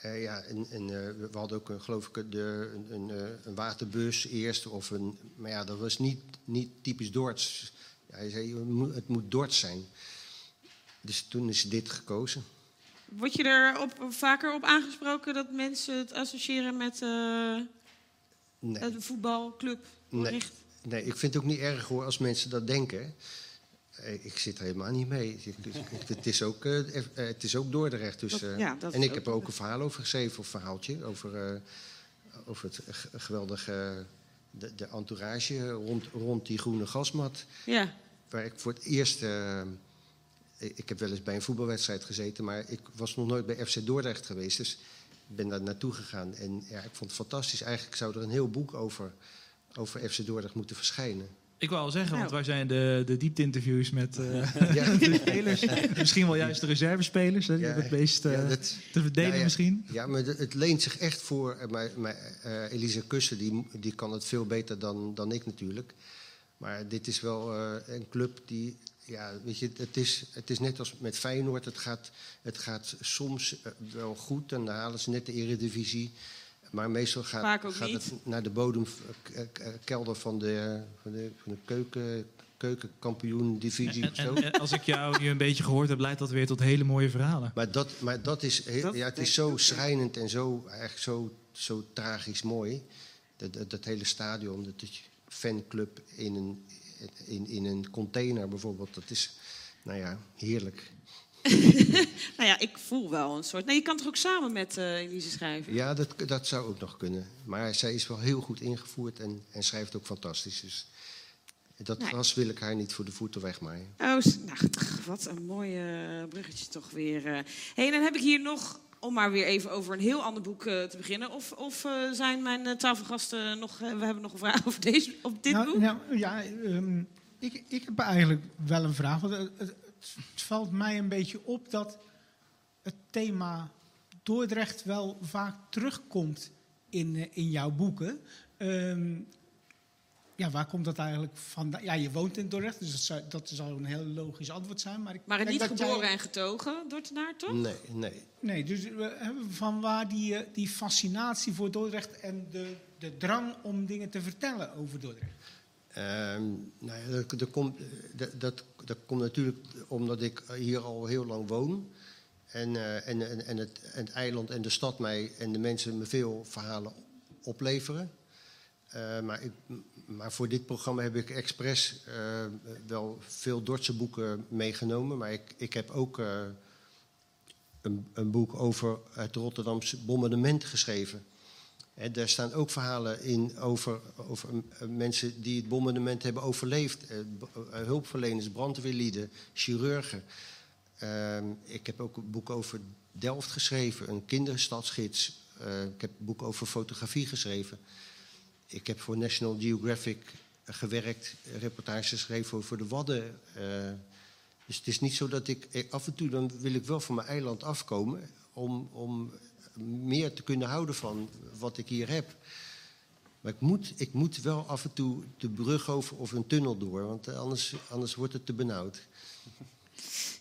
Eh, ja, en, en, eh, we hadden ook, een, geloof ik, de, een, een, eh, een waterbus eerst. Of een, maar ja, dat was niet, niet typisch Dords. Ja, hij zei, het moet, Dords zijn. Dus toen is dit gekozen. Word je er op, vaker op aangesproken dat mensen het associëren met eh Nee. een voetbalclub? Nee. Nee, ik vind het ook niet erg hoor als mensen dat denken. Eh, Ik zit er helemaal niet mee. Het is ook, eh, het is ook Dordrecht. Dus, ja, en ik heb er ook een verhaal over geschreven, of verhaaltje, over, over het geweldige de, de entourage rond, rond die groene gasmat. Ja. Waar ik voor het eerst ik ik heb wel eens bij een voetbalwedstrijd gezeten, maar ik was nog nooit bij FC Dordrecht geweest. Dus ik ben daar naartoe gegaan. En ja, ik vond het fantastisch. Eigenlijk zou er een heel boek over, over FC Dordrecht moeten verschijnen. Ik wou al zeggen, want Nou. wij zijn de, de diepte-interviews met eh, Ja, de spelers. Misschien wel juist de reservespelers, hè, die Ja, het meest eh, ja, dat, te verdelen nou ja, misschien. ja, maar het- leent zich echt voor. eh, Maar, maar eh, Elisa Kussen die, die kan het veel beter dan, dan ik natuurlijk. Maar dit is wel eh, een club die. Ja, weet je, het is, het is net als met Feyenoord. Het gaat, het gaat soms eh, wel goed en dan halen ze net de eredivisie. Maar meestal gaat, gaat het naar de bodemkelder van de, van de, van de keuken, keukenkampioen-divisie En, als ik jou hier een beetje gehoord heb, leidt dat weer tot hele mooie verhalen. Maar dat, maar dat is, Dat ja, het is zo schrijnend en zo, eigenlijk zo, zo tragisch mooi. Dat, dat, dat hele stadion, dat is fanclub in een, in, in een container bijvoorbeeld. Dat is, nou ja, heerlijk. Nou ja, ik voel wel een soort... Nee, je kan toch ook samen met eh Elise schrijven? Ja, dat, dat zou ook nog kunnen. Maar zij is wel heel goed ingevoerd en, en schrijft ook fantastisch. Dus dat Nee. gras wil ik haar niet voor de voeten wegmaaien. Oh, nou, wat een mooi bruggetje toch weer. eh. hey, dan heb ik hier nog, om maar weer even over een heel ander boek eh, te beginnen. Of, of eh, zijn mijn eh, tafelgasten nog... we hebben nog een vraag over deze, op dit nou, boek? nou, ja, ehm, ik, ik heb eigenlijk wel een vraag. Want het, het, het valt mij een beetje op dat het thema Dordrecht wel vaak terugkomt in, in jouw boeken. Ehm, ja, waar komt dat eigenlijk vandaan? Ja, je woont in Dordrecht, dus dat, zou, dat zal een heel logisch antwoord zijn. Maar, ik Maar denk niet dat jij- geboren en getogen, Dordtenaar, toch? Nee, nee. Nee, dus eh, van waar die, eh, die fascinatie voor Dordrecht en de, de drang om dingen te vertellen over Dordrecht? Ehm, nou ja, dat, dat, komt, eh, dat, dat, dat komt natuurlijk omdat ik hier al heel lang woon. En, eh, en, en, en, het, en het eiland en de stad mij en de mensen me veel verhalen opleveren. Eh, maar, ik, maar voor dit programma heb ik expres eh, wel veel Dordtse boeken meegenomen. Maar ik, ik heb ook eh, een, een boek over het Rotterdamse bombardement geschreven. Hè, daar staan ook verhalen in over, over eh, mensen die het bombardement hebben overleefd. Hulpverleners, brandweerlieden, chirurgen. Ehm, ik heb ook een boek over Delft geschreven, een kinderstadsgids. Ik heb een boek over fotografie geschreven. Ik heb voor National Geographic gewerkt, reportages geschreven over de Wadden. eh. dus het is niet zo dat ik, eh, af en toe dan wil ik wel van mijn eiland afkomen om, om meer te kunnen houden van wat ik hier heb. Maar ik moet, ik moet wel af en toe de brug over of een tunnel door, want eh, anders, anders wordt het te benauwd.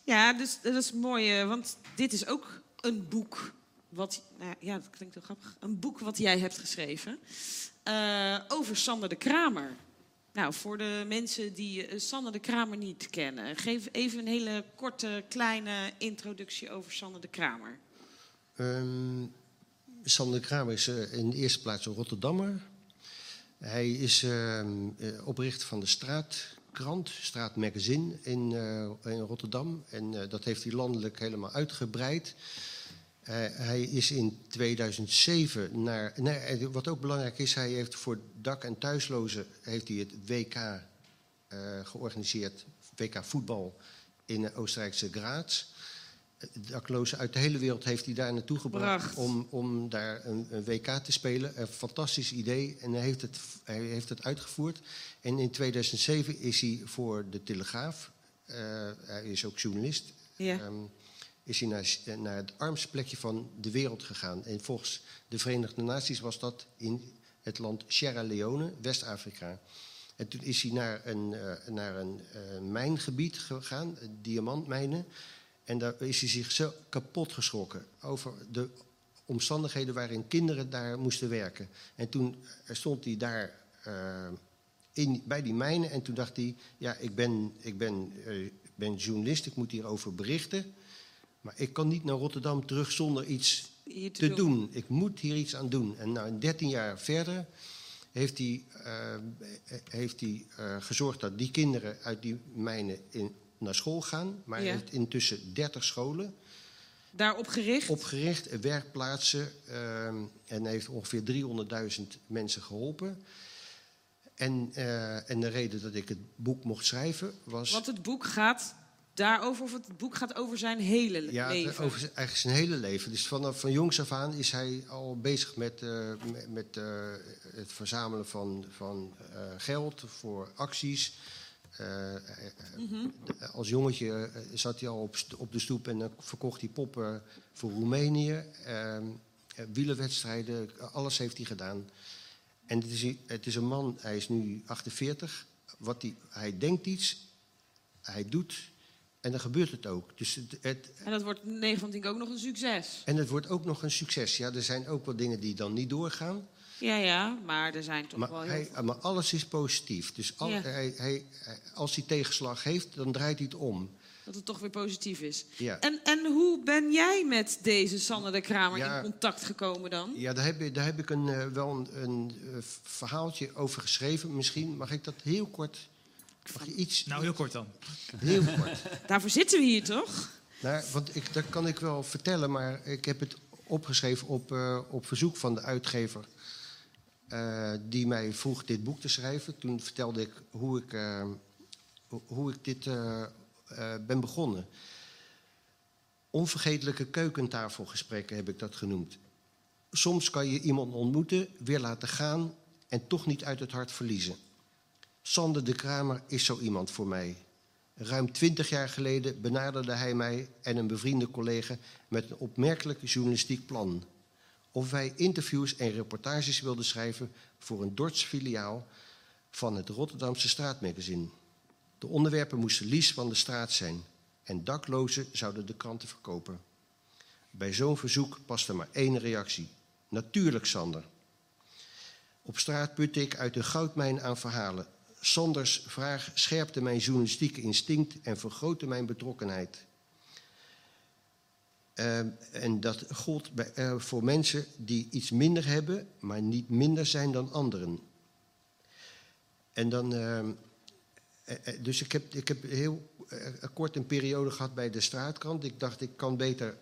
Ja, dus dat is mooi, want dit is ook een boek. Wat, nou ja, dat klinkt heel grappig. Een boek wat jij hebt geschreven eh, over Sander de Kramer. Nou, voor de mensen die eh, Sander de Kramer niet kennen, geef even een hele korte, kleine introductie over Sander de Kramer. Ehm Sander Kramer is eh, in de eerste plaats een Rotterdammer. Hij is ehm, eh, oprichter van de Straatkrant, Straatmagazine in, in Rotterdam. En dat heeft hij landelijk helemaal uitgebreid. Eh, hij is in 2007 naar. Nee, eh, wat ook belangrijk is, hij heeft voor dak- en thuislozen heeft hij het WK eh, georganiseerd. WK voetbal in de Oostenrijkse Graz. Daklozen uit de hele wereld heeft hij daar naartoe gebracht Bracht. om, om daar een, een WK te spelen. Een fantastisch idee en hij heeft, het, hij heeft het uitgevoerd. En in 2007 is hij voor de Telegraaf, eh, hij is ook journalist, Ja. ehm, is hij naar, naar het armste plekje van de wereld gegaan. En volgens de Verenigde Naties was dat in het land Sierra Leone, West-Afrika. En toen is hij naar een, eh, naar een eh, mijngebied gegaan, eh, diamantmijnen. En daar is hij zich zo kapot geschrokken over de omstandigheden waarin kinderen daar moesten werken. En toen stond hij daar in, bij die mijnen en toen dacht hij... ja, ik ben, ik ben, ben journalist, ik moet hierover berichten... maar ik kan niet naar Rotterdam terug zonder iets te te doen. doen. Ik moet hier iets aan doen. En nou, 13 jaar verder heeft hij, eh, heeft hij eh, gezorgd dat die kinderen uit die mijnen in, naar school gaan. Maar Ja. heeft intussen 30 scholen Daarop gericht. opgericht, werkplaatsen. eh, en heeft ongeveer 300.000 mensen geholpen. En, eh, en de reden dat ik het boek mocht schrijven was... Want het boek gaat daarover of het boek gaat over zijn hele Ja, leven? over zijn- eigenlijk zijn hele leven. Dus vanaf van jongs af aan is hij al bezig met, eh, met, eh, het verzamelen van, van eh, geld voor acties. Eh, Als jongetje zat hij al op, op de stoep en dan verkocht hij poppen voor Roemenië. Ehm, eh, wielerwedstrijden, alles heeft hij gedaan. En het is, het is een man, hij is nu 48. Wat hij, hij denkt iets, hij doet en dan gebeurt het ook. Dus het, het, En dat wordt 9 van 10 ook nog een succes. en het wordt ook nog een succes. Ja, er zijn ook wel dingen die dan niet doorgaan. Ja, ja, maar er zijn toch wel Maar, heel hij, veel. maar alles is positief. Dus al- Ja. hij, als hij tegenslag heeft, dan draait hij het om. Dat het toch weer positief is. Ja. En, en hoe ben jij met deze Sander de Kramer Ja. in contact gekomen dan? Ja, daar heb, je- daar heb ik een, eh, wel een, een eh, verhaaltje over geschreven. Misschien mag ik dat heel kort. Mag je iets? Nou, heel kort dan. Heel kort. Daarvoor zitten we hier toch? Nou, want ik, dat kan ik wel vertellen, maar ik heb het opgeschreven op, eh, op verzoek van de uitgever. eh, die mij vroeg dit boek te schrijven. Toen vertelde ik hoe ik, eh, hoe- hoe ik dit eh, eh, ben begonnen. Onvergetelijke keukentafelgesprekken heb ik dat genoemd. Soms kan je iemand ontmoeten, weer laten gaan en toch niet uit het hart verliezen. Sander de Kramer is zo iemand voor mij. Ruim twintig jaar geleden benaderde hij mij en een bevriende collega met een opmerkelijk journalistiek plan. Of wij interviews en reportages wilden schrijven voor een Dorts filiaal van het Rotterdamse straatmagazine. De onderwerpen moesten lies van de straat zijn en daklozen zouden de kranten verkopen. Bij zo'n verzoek paste maar één reactie. Natuurlijk, Sander. Op straat putte ik uit een goudmijn aan verhalen. Sanders vraag scherpte mijn journalistieke instinct en vergrootte mijn betrokkenheid. Eh, en dat gold bij, eh, voor mensen die iets minder hebben, maar niet minder zijn dan anderen. En dan, eh, dus ik heb, ik heb heel kort een periode gehad bij de straatkrant. Ik dacht, ik kan beter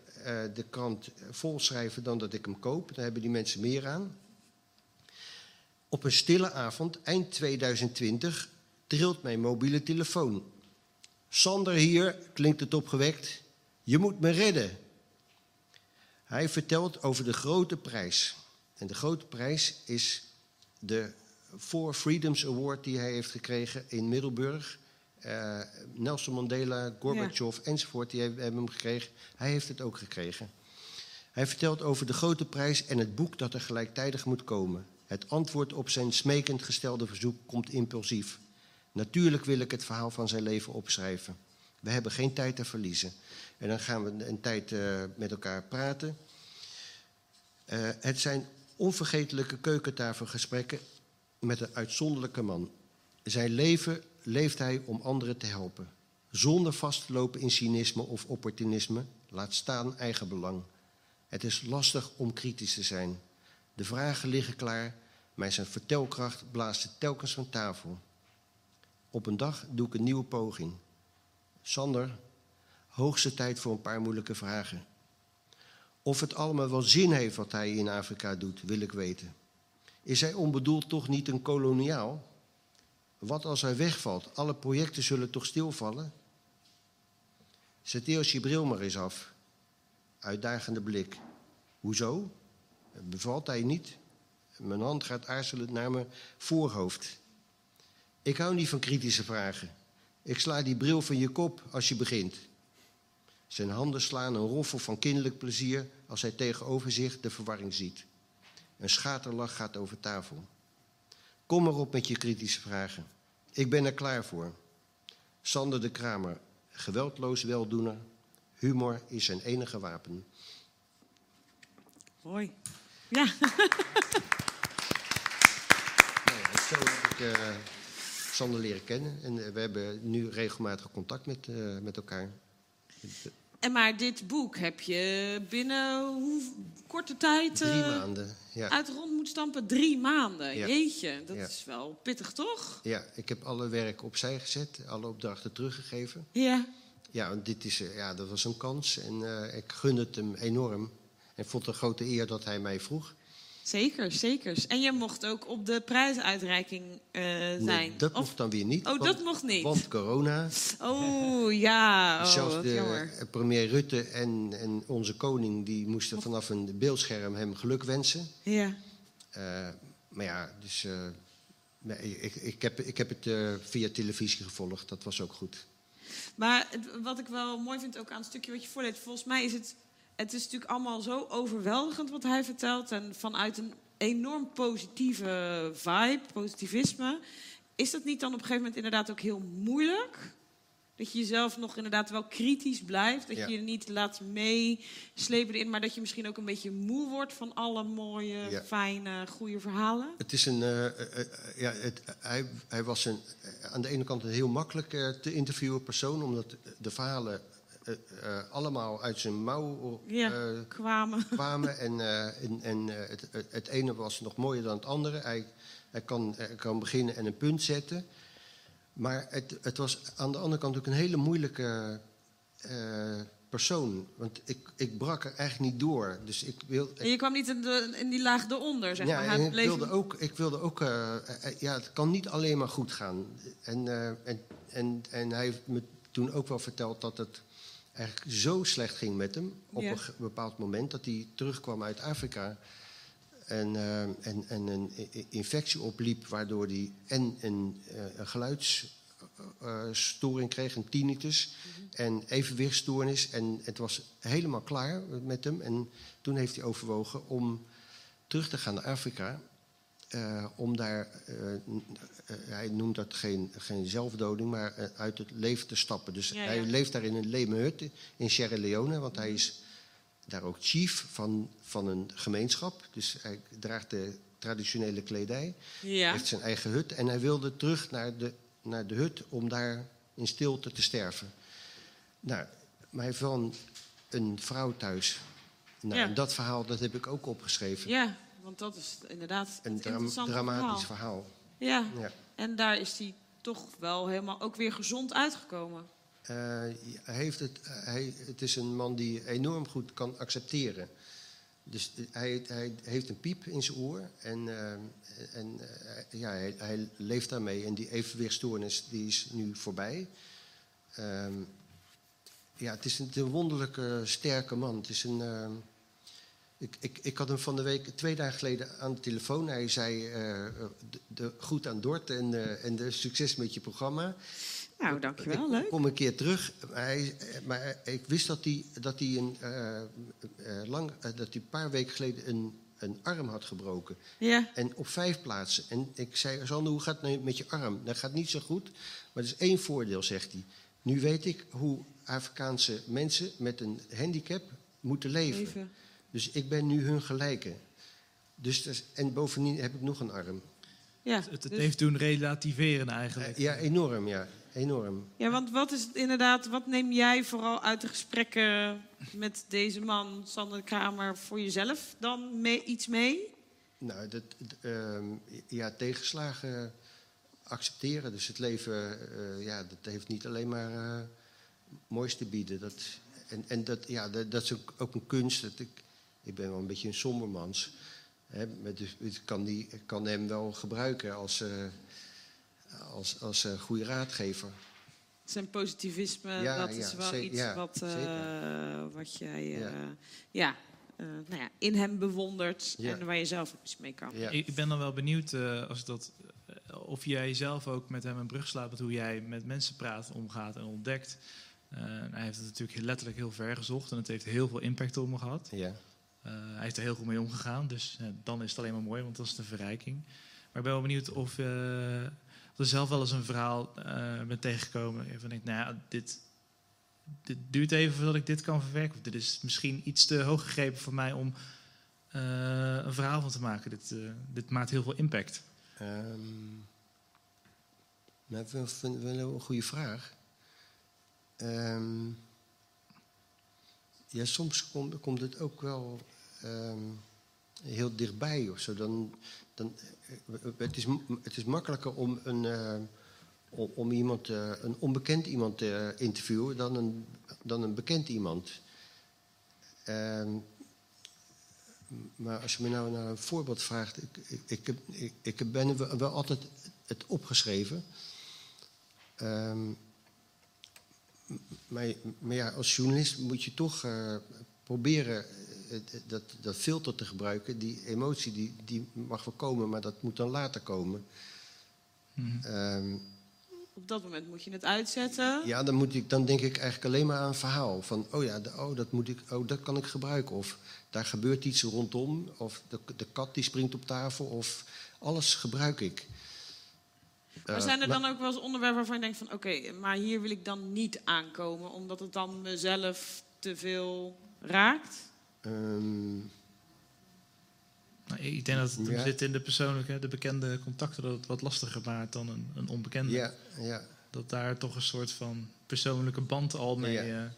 de krant volschrijven dan dat ik hem koop. Daar hebben die mensen meer aan. Op een stille avond, eind 2020, trilt mijn mobiele telefoon. Sander hier, klinkt het opgewekt. Je moet me redden. Hij vertelt over de grote prijs. En de grote prijs is de Four Freedoms Award die hij heeft gekregen in Middelburg. Eh, Nelson Mandela, Gorbachev enzovoort, die hebben hebben hem gekregen. Hij heeft het ook gekregen. Hij vertelt over de grote prijs en het boek dat er gelijktijdig moet komen. Het antwoord op zijn smekend gestelde verzoek komt impulsief. Natuurlijk wil ik het verhaal van zijn leven opschrijven. We hebben geen tijd te verliezen. En dan gaan we een tijd eh, met elkaar praten. Eh, het zijn onvergetelijke keukentafelgesprekken met een uitzonderlijke man. Zijn leven leeft hij om anderen te helpen. Zonder vast te lopen in cynisme of opportunisme, laat staan eigenbelang. Het is lastig om kritisch te zijn. De vragen liggen klaar, maar zijn vertelkracht blaast het telkens van tafel. Op een dag doe ik een nieuwe poging. Sander, hoogste tijd voor een paar moeilijke vragen. Of het allemaal wel zin heeft wat hij in Afrika doet, wil ik weten. Is hij onbedoeld toch niet een koloniaal? Wat als hij wegvalt? Alle projecten zullen toch stilvallen? Zet je bril maar eens af. Uitdagende blik. Hoezo? Bevalt hij niet? Mijn hand gaat aarzelend naar mijn voorhoofd. Ik hou niet van kritische vragen. Ik sla die bril van je kop als je begint. Zijn handen slaan een roffel van kinderlijk plezier als hij tegenover zich de verwarring ziet. Een schaterlach gaat over tafel. Kom maar op met je kritische vragen. Ik ben er klaar voor. Sander de Kramer, geweldloos weldoener. Humor is zijn enige wapen. Mooi. Ja, Nou ja, zo heb ik eh, Sander leren kennen. En eh, we hebben nu regelmatig contact met, eh, met elkaar. en maar dit boek heb je binnen hoe korte tijd Drie maanden. Ja. uit de rond moet stampen? Drie maanden. Ja. Jeetje, dat Ja. is wel pittig, toch? ja, ik heb alle werk opzij gezet, alle opdrachten teruggegeven. Ja. Ja, dit is, ja, dat was een kans en ik gun het hem enorm. En vond het een grote eer dat hij mij vroeg. Zeker, zeker. En je mocht ook op de prijsuitreiking eh, zijn. Nee, dat Of- mocht dan weer niet. Oh, want- dat mocht niet. Want corona. Oh, ja. Oh, Zelfs de jammer. eh, premier Rutte en, en onze koning... die moesten vanaf een beeldscherm hem geluk wensen. Ja. Eh, maar ja, dus... eh, nee, ik, ik, heb, ik heb het via televisie gevolgd. Dat was ook goed. Maar wat ik wel mooi vind ook aan het stukje wat je voorleest, volgens mij is het, het is natuurlijk allemaal zo overweldigend wat hij vertelt en vanuit een enorm positieve vibe, positivisme, is dat niet dan op een gegeven moment inderdaad ook heel moeilijk? Dat je jezelf nog inderdaad wel kritisch blijft, dat Ja. je je niet laat meeslepen erin, maar dat je misschien ook een beetje moe wordt van alle mooie, Ja. fijne, goede verhalen. Het is een, eh, eh, eh, ja, het, hij, hij was een, aan de ene kant een heel makkelijk te interviewen persoon, omdat de verhalen eh, allemaal uit zijn mouw Ja. eh, Kwamen. kwamen. En, en, en het, het, ene was nog mooier dan het andere. Hij, hij, kan, hij kan beginnen en een punt zetten. Maar het, het was aan de andere kant ook een hele moeilijke persoon. Want ik, ik brak er eigenlijk niet door. Dus ik wil, En je kwam niet in, de, in die laag eronder, zeg ja, maar. en Hij ik bleef- wilde ook, ik wilde ook ja, het kan niet alleen maar goed gaan. En, en, en, en hij heeft me toen ook wel verteld dat het eigenlijk zo slecht ging met hem op Ja. een bepaald moment dat hij terugkwam uit Afrika en, eh, en, en een infectie opliep, waardoor hij en een, een geluidsstoring kreeg, een tinnitus, en evenwichtstoornis. En het was helemaal klaar met hem. En toen heeft hij overwogen om terug te gaan naar Afrika. Eh, om daar, eh, eh, hij noemt dat geen, geen zelfdoding, maar uit het leven te stappen. Dus Ja, ja. hij leeft daar in een leme hut in Sierra Leone, want hij is daar ook chief van, van een gemeenschap. Dus hij draagt de traditionele kledij, Ja. heeft zijn eigen hut. En hij wilde terug naar de, naar de hut om daar in stilte te sterven. Nou, maar wel een, vrouw thuis. Nou, dat verhaal dat heb ik ook opgeschreven. Ja, want dat is inderdaad Een het dra- dramatisch verhaal. verhaal. Ja. Ja. en daar is hij toch wel helemaal ook weer gezond uitgekomen. Eh, hij heeft het, hij, het is een man die enorm goed kan accepteren. Dus hij, hij heeft een piep in zijn oor en, eh, en eh, ja, hij, hij leeft daarmee. En die evenwichtstoornis die is nu voorbij. Ehm, ja, het is een, een wonderlijke, sterke man. Het is een, ik, ik, ik had hem van de week, twee dagen geleden, aan de telefoon. Hij zei eh, de, de, goed aan Dort en, eh, en de succes met je programma. Nou, dankjewel. Ik Leuk. kom een keer terug, maar, hij, maar ik wist dat hij, dat hij, een, eh, eh, lang, eh, dat hij een paar weken geleden een, een arm had gebroken. Ja. En op vijf plaatsen. En ik zei, Sander, hoe gaat het nou met je arm? Dat gaat niet zo goed, maar er is één voordeel, zegt hij. Nu weet ik hoe Afrikaanse mensen met een handicap moeten leven. Even. Dus ik ben nu hun gelijke. Dus, is- en bovendien heb ik nog een arm. Ja, Het, het dus- heeft doen relativeren eigenlijk. Ja, enorm, ja. Enorm. ja, want wat is het inderdaad, wat neem jij vooral uit de gesprekken met deze man, Sander Kramer, voor jezelf dan mee, iets mee? Nou, dat, d- ehm, ja, tegenslagen accepteren. Dus het leven, eh, ja, dat heeft niet alleen maar eh, moois te bieden. Dat, en en dat, ja, dat, dat is ook, ook een kunst. Dat ik, ik ben wel een beetje een sombermans. Hè, dus, ik, kan die, ik kan hem wel gebruiken als, eh, als, als eh, goede raadgever. Zijn positivisme, Ja, dat is wel ze- iets ja, wat, eh, wat jij eh, Ja. ja. eh, nou ja, in hem bewondert Ja. en waar je zelf ook iets mee kan. Ja. Ik ben dan wel benieuwd eh, als dat, of jij zelf ook met hem een brug slaat met hoe jij met mensen praat, omgaat en ontdekt. Eh, hij heeft het natuurlijk letterlijk heel ver gezocht en het heeft heel veel impact op me gehad. Ja. Eh, hij is er heel goed mee omgegaan, dus eh, dan is het alleen maar mooi, want dat is de verrijking. Maar ik ben wel benieuwd of, eh, er zelf wel eens een verhaal bent tegengekomen. Van denk, nou ja, dit, dit duurt even voordat ik dit kan verwerken. Of dit is misschien iets te hoog gegrepen voor mij om een verhaal van te maken. Dit, dit maakt heel veel impact. Ehm nou, ik wel een goede vraag. Ehm, ja, soms komt, komt het ook wel ehm, heel dichtbij of zo. Dan, dan, eh, het, is, het is makkelijker om een, eh, om, iemand, eh, een onbekend iemand te interviewen dan een, dan een bekend iemand. Ehm, maar als je me nou naar een voorbeeld vraagt, ik, ik, ik, ik, ben wel, altijd het opgeschreven. Ehm, maar, ja, als journalist moet je toch proberen dat, dat filter te gebruiken. Die emotie die, die mag wel komen, maar dat moet dan later komen. Ehm, Op dat moment moet je het uitzetten. ja, dan, moet ik, dan denk ik eigenlijk alleen maar aan een verhaal. Van, oh ja, de- oh, dat, moet ik, oh, dat kan ik gebruiken. Of daar gebeurt iets rondom. Of de, de kat die springt op tafel. Of alles gebruik ik. Maar Eh, zijn er maar- dan ook wel eens onderwerpen waarvan je denkt van... oké, maar hier wil ik dan niet aankomen... omdat het dan mezelf te veel raakt? Ehm, Nou, ik denk dat het Ja. zit in de persoonlijke, de bekende contacten, dat het wat lastiger maakt dan een, een onbekende. ja, ja, Dat daar toch een soort van persoonlijke band al mee, Ja. eh,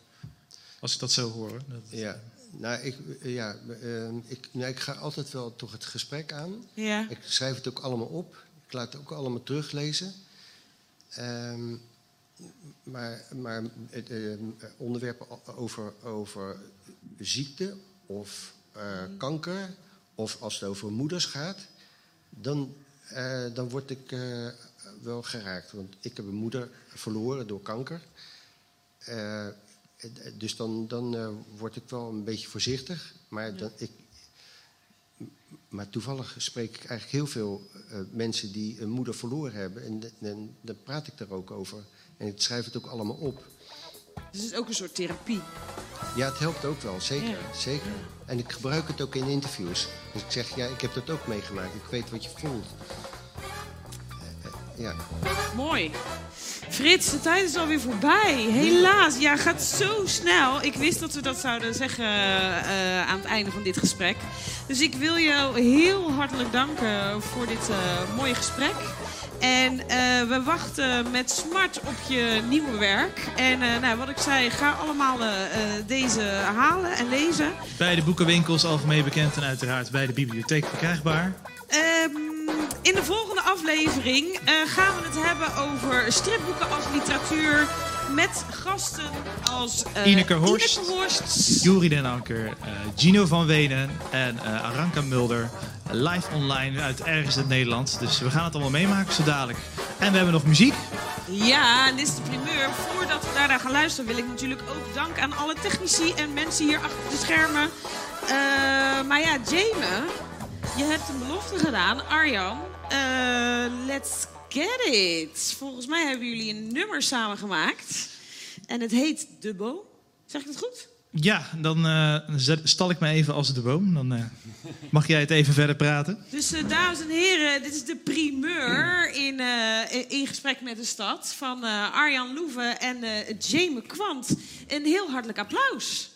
als ik dat zo hoor. Dat, ja. Nou, ik, ja, ehm, ik, nou, ik ga altijd wel toch het gesprek aan. Ja. Ik schrijf het ook allemaal op. Ik laat het ook allemaal teruglezen. Ehm, maar maar het, onderwerpen over, over ziekte of eh, kanker... of als het over moeders gaat... dan, eh, dan word ik eh, wel geraakt. Want ik heb een moeder verloren door kanker. Dus dan, dan word ik wel een beetje voorzichtig. Maar, dan, ik, maar toevallig spreek ik eigenlijk heel veel mensen die een moeder verloren hebben. En en dan praat ik daar ook over. En ik schrijf het ook allemaal op. Dus het is ook een soort therapie. Ja, het helpt ook wel, zeker. Ja. zeker. En ik gebruik het ook in interviews. Dus ik zeg, ja, ik heb dat ook meegemaakt. Ik weet wat je voelt. Eh, eh, ja. Mooi. Frits, de tijd is alweer voorbij. Helaas, ja, gaat zo snel. Ik wist dat we dat zouden zeggen eh, aan het einde van dit gesprek. Dus ik wil jou heel hartelijk danken voor dit mooie gesprek. En eh, we wachten met smart op je nieuwe werk. En eh, nou, wat ik zei, ga allemaal eh, deze halen en lezen. Bij de boekenwinkels algemeen bekend en uiteraard bij de bibliotheek verkrijgbaar. Ehm, in de volgende aflevering gaan we het hebben over stripboeken als literatuur. Met gasten als eh, Ineke Horst. Ineke Horst. Jury Den Anker, eh, Gino van Wenen en eh, Aranka Mulder. Live online uit ergens in Nederland. Dus we gaan het allemaal meemaken zo dadelijk. En we hebben nog muziek. Ja, en dit is de primeur. Voordat we daarna gaan luisteren wil ik natuurlijk ook dank aan alle technici en mensen hier achter de schermen. Maar ja, Jame, je hebt een belofte gedaan. Arjan, let's get it. Volgens mij hebben jullie een nummer samengemaakt. En het heet De Boom. Zeg ik het goed? Ja, dan zet- stal ik me even als de boom. Dan eh, mag jij het even verder praten. Dus eh, dames en heren, dit is de primeur in, in gesprek met de stad van Arjan Loeven en Jamie Kwant. Een heel hartelijk applaus.